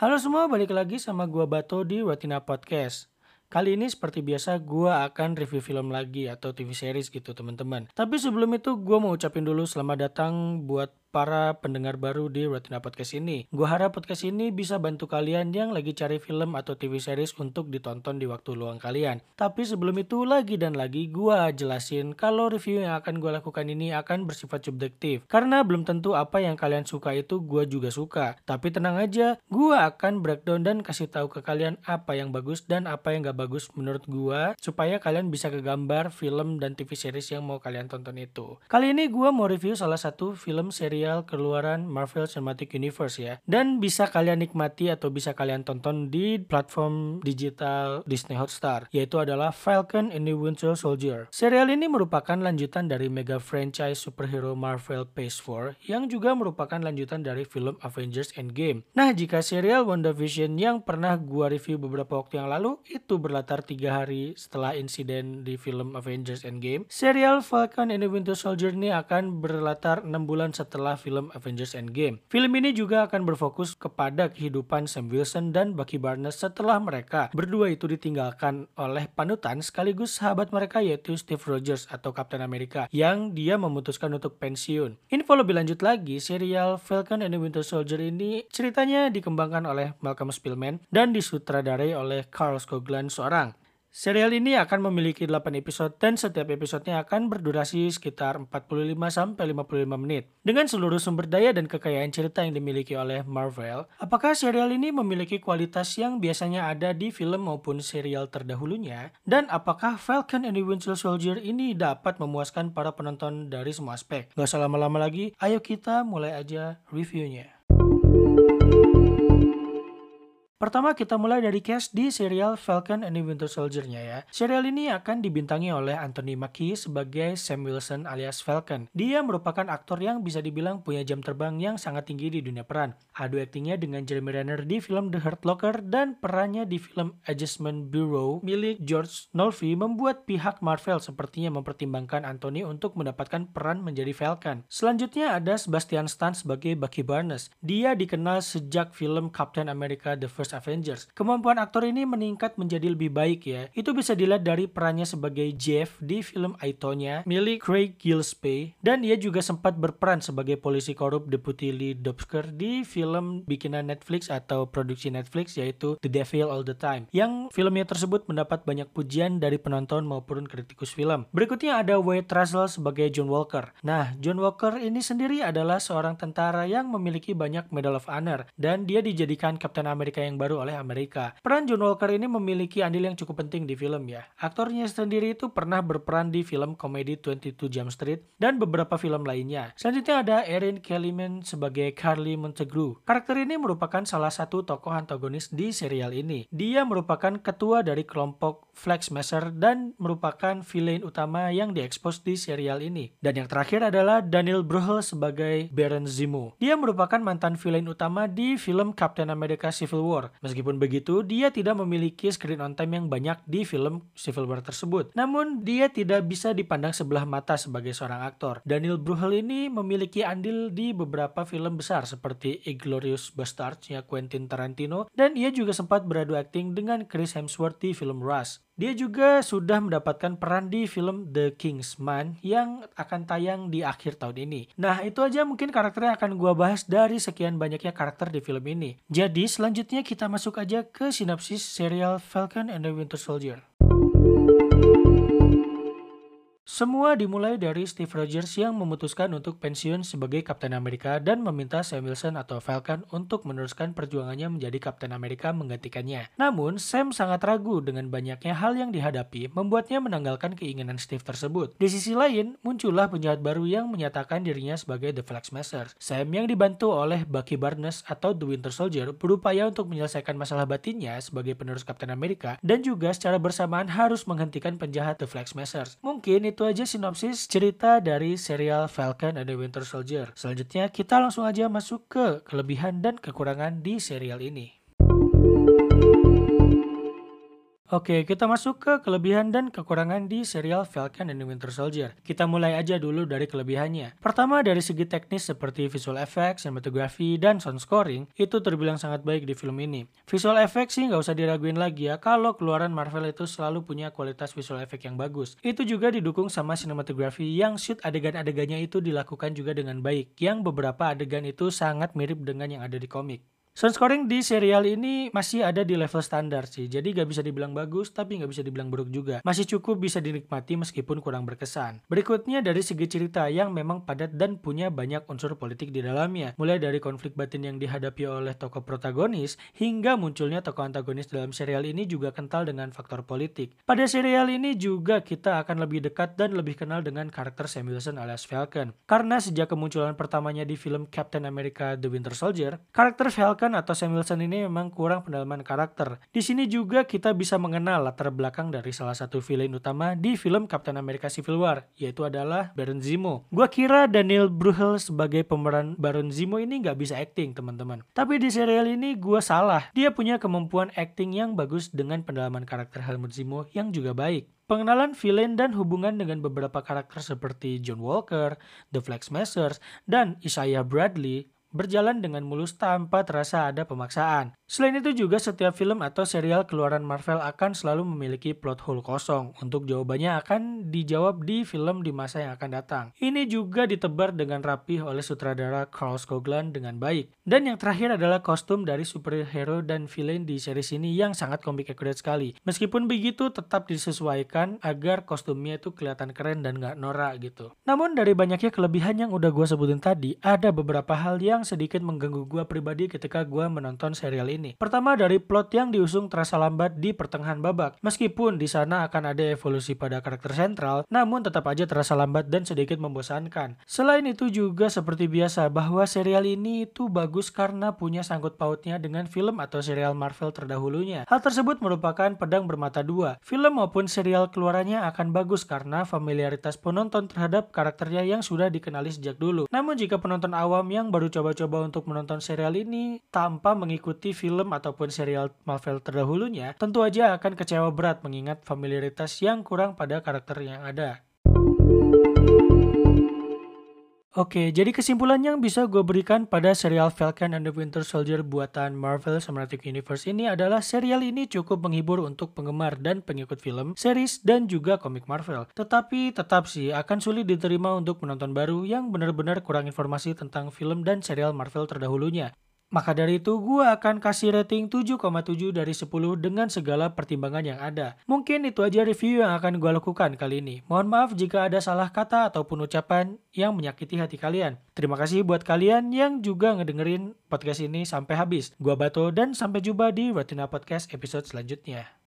Halo semua, balik lagi sama gua Bato di Retina Podcast. Kali ini seperti biasa gua akan review film lagi atau TV series gitu teman-teman. Tapi sebelum itu gua mau ucapin dulu selamat datang buat para pendengar baru di Retina Podcast ini. Gue harap podcast ini bisa bantu kalian yang lagi cari film atau TV series untuk ditonton di waktu luang kalian. Tapi sebelum itu lagi dan lagi gue jelasin kalau review yang akan gue lakukan ini akan bersifat subjektif. Karena belum tentu apa yang kalian suka itu gue juga suka. Tapi tenang aja, gue akan breakdown dan kasih tahu ke kalian apa yang bagus dan apa yang gak bagus menurut gue supaya kalian bisa kegambar film dan TV series yang mau kalian tonton itu. Kali ini gue mau review salah satu film seri serial keluaran Marvel Cinematic Universe ya. Dan bisa kalian nikmati atau bisa kalian tonton di platform digital Disney Hotstar, yaitu adalah Falcon and the Winter Soldier. Serial ini merupakan lanjutan dari mega franchise superhero Marvel Phase 4 yang juga merupakan lanjutan dari film Avengers Endgame. Nah, jika serial WandaVision yang pernah gua review beberapa waktu yang lalu itu berlatar tiga hari setelah insiden di film Avengers Endgame, serial Falcon and the Winter Soldier ini akan berlatar 6 bulan setelah setelah film Avengers Endgame. Film ini juga akan berfokus kepada kehidupan Sam Wilson dan Bucky Barnes setelah mereka berdua itu ditinggalkan oleh panutan sekaligus sahabat mereka yaitu Steve Rogers atau Captain America yang dia memutuskan untuk pensiun. Info lebih lanjut lagi, serial Falcon and the Winter Soldier ini ceritanya dikembangkan oleh Malcolm Spillman dan disutradarai oleh Carl Skogland seorang. Serial ini akan memiliki 8 episode dan setiap episodenya akan berdurasi sekitar 45 sampai 55 menit. Dengan seluruh sumber daya dan kekayaan cerita yang dimiliki oleh Marvel, apakah serial ini memiliki kualitas yang biasanya ada di film maupun serial terdahulunya? Dan apakah Falcon and the Winter Soldier ini dapat memuaskan para penonton dari semua aspek? Gak usah lama-lama lagi, ayo kita mulai aja reviewnya. Pertama kita mulai dari cast di serial Falcon and the Winter Soldier-nya ya. Serial ini akan dibintangi oleh Anthony Mackie sebagai Sam Wilson alias Falcon. Dia merupakan aktor yang bisa dibilang punya jam terbang yang sangat tinggi di dunia peran. Adu aktingnya dengan Jeremy Renner di film The Hurt Locker dan perannya di film Adjustment Bureau milik George Nolfi membuat pihak Marvel sepertinya mempertimbangkan Anthony untuk mendapatkan peran menjadi Falcon. Selanjutnya ada Sebastian Stan sebagai Bucky Barnes. Dia dikenal sejak film Captain America The First Avengers. Kemampuan aktor ini meningkat menjadi lebih baik ya. Itu bisa dilihat dari perannya sebagai Jeff di film Aitonia milik Craig Gillespie dan ia juga sempat berperan sebagai polisi korup Deputy Lee Dobsker di film bikinan Netflix atau produksi Netflix yaitu The Devil All the Time yang filmnya tersebut mendapat banyak pujian dari penonton maupun kritikus film. Berikutnya ada Wade Russell sebagai John Walker. Nah, John Walker ini sendiri adalah seorang tentara yang memiliki banyak Medal of Honor dan dia dijadikan Captain America yang baru oleh Amerika. Peran John Walker ini memiliki andil yang cukup penting di film ya. Aktornya sendiri itu pernah berperan di film komedi 22 Jump Street dan beberapa film lainnya. Selanjutnya ada Erin Kellyman sebagai Carly Montague. Karakter ini merupakan salah satu tokoh antagonis di serial ini. Dia merupakan ketua dari kelompok Flag Smasher dan merupakan villain utama yang diekspos di serial ini. Dan yang terakhir adalah Daniel Bruhl sebagai Baron Zemo. Dia merupakan mantan villain utama di film Captain America Civil War. Meskipun begitu, dia tidak memiliki screen on time yang banyak di film Civil War tersebut. Namun, dia tidak bisa dipandang sebelah mata sebagai seorang aktor. Daniel Bruhl ini memiliki andil di beberapa film besar seperti Inglourious Basterds ya Quentin Tarantino dan ia juga sempat beradu akting dengan Chris Hemsworth di film Rush. Dia juga sudah mendapatkan peran di film The Kingsman yang akan tayang di akhir tahun ini. Nah, itu aja mungkin karakter yang akan gua bahas dari sekian banyaknya karakter di film ini. Jadi, selanjutnya kita masuk aja ke sinopsis serial Falcon and the Winter Soldier. Semua dimulai dari Steve Rogers yang memutuskan untuk pensiun sebagai Kapten Amerika dan meminta Sam Wilson atau Falcon untuk meneruskan perjuangannya menjadi Kapten Amerika menggantikannya. Namun, Sam sangat ragu dengan banyaknya hal yang dihadapi membuatnya menanggalkan keinginan Steve tersebut. Di sisi lain, muncullah penjahat baru yang menyatakan dirinya sebagai The Flag Smasher. Sam yang dibantu oleh Bucky Barnes atau The Winter Soldier berupaya untuk menyelesaikan masalah batinnya sebagai penerus Kapten Amerika dan juga secara bersamaan harus menghentikan penjahat The Flag Smashers. Mungkin itu aja sinopsis cerita dari serial Falcon and the Winter Soldier. Selanjutnya kita langsung aja masuk ke kelebihan dan kekurangan di serial ini. Oke, kita masuk ke kelebihan dan kekurangan di serial Falcon and the Winter Soldier. Kita mulai aja dulu dari kelebihannya. Pertama, dari segi teknis seperti visual effects, cinematography, dan sound scoring, itu terbilang sangat baik di film ini. Visual effects sih nggak usah diraguin lagi ya, kalau keluaran Marvel itu selalu punya kualitas visual effect yang bagus. Itu juga didukung sama cinematography yang shoot adegan-adegannya itu dilakukan juga dengan baik, yang beberapa adegan itu sangat mirip dengan yang ada di komik. Sound scoring di serial ini masih ada di level standar sih, jadi gak bisa dibilang bagus tapi gak bisa dibilang buruk juga. Masih cukup bisa dinikmati meskipun kurang berkesan. Berikutnya dari segi cerita yang memang padat dan punya banyak unsur politik di dalamnya. Mulai dari konflik batin yang dihadapi oleh tokoh protagonis, hingga munculnya tokoh antagonis dalam serial ini juga kental dengan faktor politik. Pada serial ini juga kita akan lebih dekat dan lebih kenal dengan karakter Sam Wilson alias Falcon. Karena sejak kemunculan pertamanya di film Captain America The Winter Soldier, karakter Falcon Wilson atau Sam Wilson ini memang kurang pendalaman karakter. Di sini juga kita bisa mengenal latar belakang dari salah satu villain utama di film Captain America Civil War, yaitu adalah Baron Zemo. Gua kira Daniel Bruhl sebagai pemeran Baron Zemo ini nggak bisa acting, teman-teman. Tapi di serial ini gua salah. Dia punya kemampuan acting yang bagus dengan pendalaman karakter Helmut Zemo yang juga baik. Pengenalan villain dan hubungan dengan beberapa karakter seperti John Walker, The Flag Smashers, dan Isaiah Bradley berjalan dengan mulus tanpa terasa ada pemaksaan. Selain itu juga setiap film atau serial keluaran Marvel akan selalu memiliki plot hole kosong. Untuk jawabannya akan dijawab di film di masa yang akan datang. Ini juga ditebar dengan rapih oleh sutradara Carl Skogland dengan baik. Dan yang terakhir adalah kostum dari superhero dan villain di series ini yang sangat komik accurate sekali. Meskipun begitu tetap disesuaikan agar kostumnya itu kelihatan keren dan gak norak gitu. Namun dari banyaknya kelebihan yang udah gue sebutin tadi, ada beberapa hal yang sedikit mengganggu gue pribadi ketika gue menonton serial ini. Pertama dari plot yang diusung terasa lambat di pertengahan babak. Meskipun di sana akan ada evolusi pada karakter sentral, namun tetap aja terasa lambat dan sedikit membosankan. Selain itu juga seperti biasa bahwa serial ini itu bagus karena punya sangkut pautnya dengan film atau serial Marvel terdahulunya. Hal tersebut merupakan pedang bermata dua. Film maupun serial keluarannya akan bagus karena familiaritas penonton terhadap karakternya yang sudah dikenali sejak dulu. Namun jika penonton awam yang baru coba-coba untuk menonton serial ini tanpa mengikuti film ataupun serial Marvel terdahulunya, tentu aja akan kecewa berat mengingat familiaritas yang kurang pada karakter yang ada. Oke, jadi kesimpulan yang bisa gue berikan pada serial Falcon and the Winter Soldier buatan Marvel Cinematic Universe ini adalah serial ini cukup menghibur untuk penggemar dan pengikut film, series, dan juga komik Marvel. Tetapi tetap sih akan sulit diterima untuk penonton baru yang benar-benar kurang informasi tentang film dan serial Marvel terdahulunya. Maka dari itu gue akan kasih rating 7,7 dari 10 dengan segala pertimbangan yang ada. Mungkin itu aja review yang akan gue lakukan kali ini. Mohon maaf jika ada salah kata ataupun ucapan yang menyakiti hati kalian. Terima kasih buat kalian yang juga ngedengerin podcast ini sampai habis. Gue Bato dan sampai jumpa di Retina Podcast episode selanjutnya.